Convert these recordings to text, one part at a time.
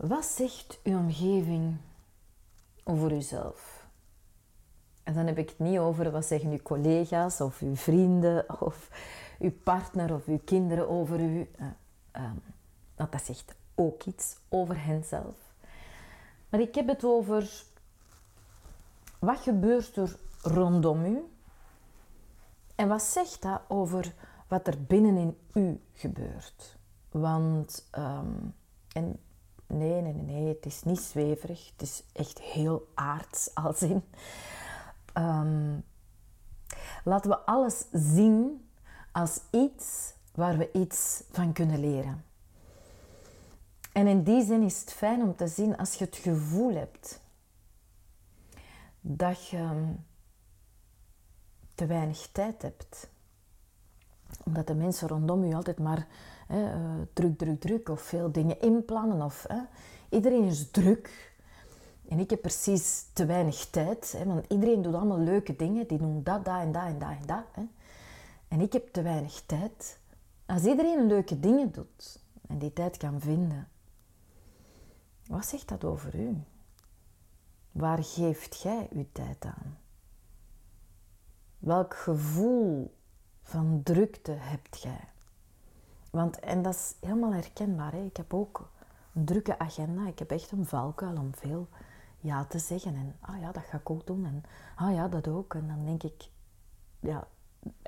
Wat zegt uw omgeving over uzelf? En dan heb ik het niet over wat zeggen uw collega's of uw vrienden of uw partner of uw kinderen over u. Uh, want dat zegt ook iets over henzelf. Maar ik heb het over wat gebeurt er rondom u en wat zegt dat over wat er binnenin u gebeurt. Want, ehm, en nee, nee, nee, nee, het is niet zweverig, het is echt heel aards als in. Ehm, laten we alles zien als iets waar we iets van kunnen leren. En in die zin is het fijn om te zien als je het gevoel hebt dat je te weinig tijd hebt. Omdat de mensen rondom je altijd maar hè, uh, druk, druk, druk of veel dingen inplannen. Of, hè. Iedereen is druk. En ik heb precies te weinig tijd, hè, want iedereen doet allemaal leuke dingen. Die doen dat, dat en dat en dat en dat. Hè. En ik heb te weinig tijd. Als iedereen leuke dingen doet en die tijd kan vinden, wat zegt dat over u? Waar geeft jij uw tijd aan? Welk gevoel van drukte hebt jij? Want, en dat is helemaal herkenbaar. Hè? Ik heb ook een drukke agenda. Ik heb echt een valkuil om veel ja te zeggen. En ah ja, dat ga ik ook doen. En ah ja, dat ook. En dan denk ik, ja,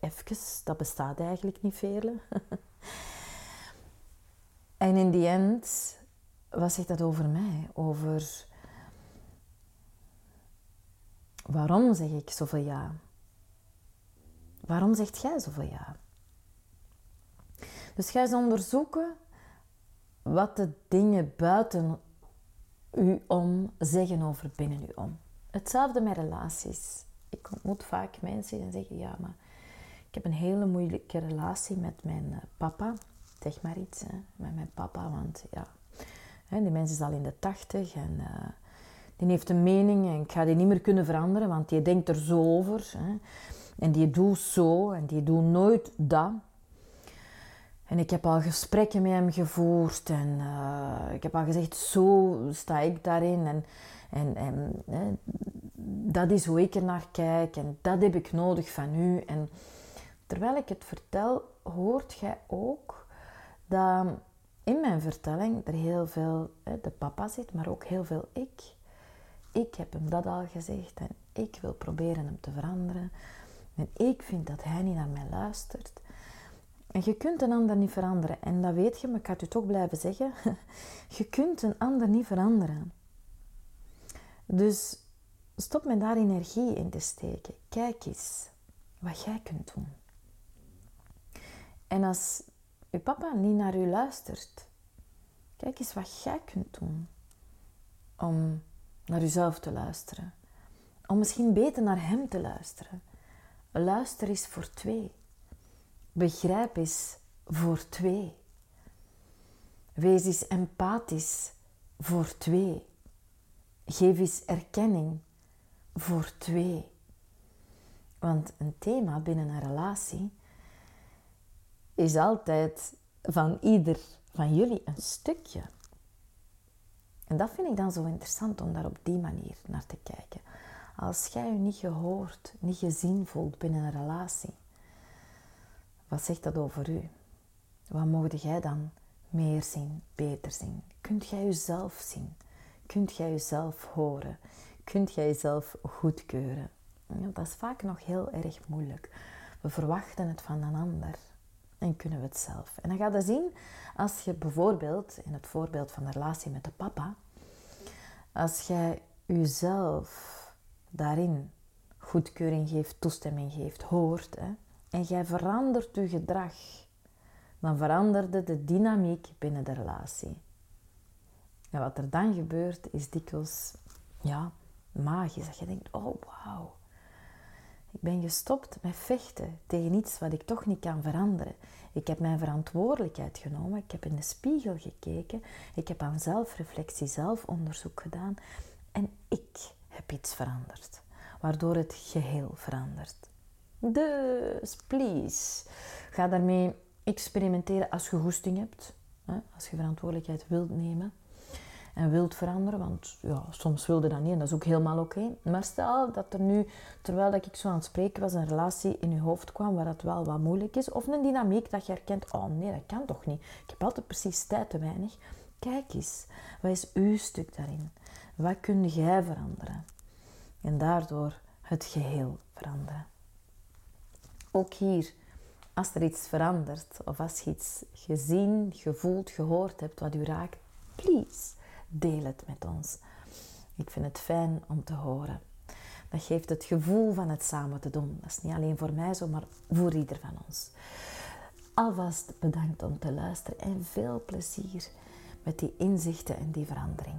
even, dat bestaat eigenlijk niet veel. en in die end, wat zegt dat over mij? Over waarom zeg ik zoveel ja? Waarom zegt jij zoveel ja? Dus ga eens onderzoeken wat de dingen buiten u om zeggen over binnen u om. Hetzelfde met relaties. Ik ontmoet vaak mensen die zeggen: Ja, maar ik heb een hele moeilijke relatie met mijn eh, papa. Zeg maar iets, hè, met mijn papa, want ja, die mensen is al in de tachtig en uh, die heeft een mening en ik ga die niet meer kunnen veranderen, want die denkt er zo over. Hè. En die doet zo en die doet nooit dat. En ik heb al gesprekken met hem gevoerd en uh, ik heb al gezegd, zo sta ik daarin en, en, en dat is hoe ik er naar kijk en dat heb ik nodig van u. En terwijl ik het vertel, hoort jij ook dat in mijn vertelling er heel veel de papa zit, maar ook heel veel ik. Ik heb hem dat al gezegd en ik wil proberen hem te veranderen. En ik vind dat hij niet naar mij luistert. En je kunt een ander niet veranderen. En dat weet je, maar ik ga het toch blijven zeggen. Je kunt een ander niet veranderen. Dus stop met daar energie in te steken. Kijk eens wat jij kunt doen. En als je papa niet naar u luistert, kijk eens wat jij kunt doen om naar uzelf te luisteren. Om misschien beter naar hem te luisteren. Luister is voor twee. Begrijp is voor twee. Wees eens empathisch voor twee. Geef eens erkenning voor twee. Want een thema binnen een relatie is altijd van ieder van jullie een stukje. En dat vind ik dan zo interessant om daar op die manier naar te kijken. Als jij je niet gehoord, niet gezien voelt binnen een relatie, wat zegt dat over u? Wat mocht jij dan meer zien, beter zien? Kunt jij jezelf zien? Kunt jij jezelf horen? kunt jij jezelf goedkeuren? Dat is vaak nog heel erg moeilijk. We verwachten het van een ander en kunnen we het zelf. En dan ga je zien, als je bijvoorbeeld, in het voorbeeld van de relatie met de papa, als jij jezelf daarin goedkeuring geeft, toestemming geeft, hoort, hè, en jij verandert je gedrag, dan veranderde de dynamiek binnen de relatie. En wat er dan gebeurt, is dikwijls ja, magisch. Dat je denkt, oh wauw, ik ben gestopt met vechten tegen iets wat ik toch niet kan veranderen. Ik heb mijn verantwoordelijkheid genomen, ik heb in de spiegel gekeken, ik heb aan zelfreflectie, zelfonderzoek gedaan en ik heb iets veranderd, waardoor het geheel verandert. Dus please, ga daarmee experimenteren als je goesting hebt, als je verantwoordelijkheid wilt nemen en wilt veranderen, want ja, soms wilde dat niet en dat is ook helemaal oké. Maar stel dat er nu, terwijl dat ik zo aan het spreken was, een relatie in je hoofd kwam waar het wel wat moeilijk is, of een dynamiek dat je herkent, oh nee, dat kan toch niet. Ik heb altijd precies tijd te weinig. Kijk eens, wat is uw stuk daarin? Wat kun jij veranderen? En daardoor het geheel veranderen. Ook hier, als er iets verandert, of als je iets gezien, gevoeld, gehoord hebt wat u raakt, please deel het met ons. Ik vind het fijn om te horen. Dat geeft het gevoel van het samen te doen. Dat is niet alleen voor mij zo, maar voor ieder van ons. Alvast bedankt om te luisteren en veel plezier met die inzichten en die verandering.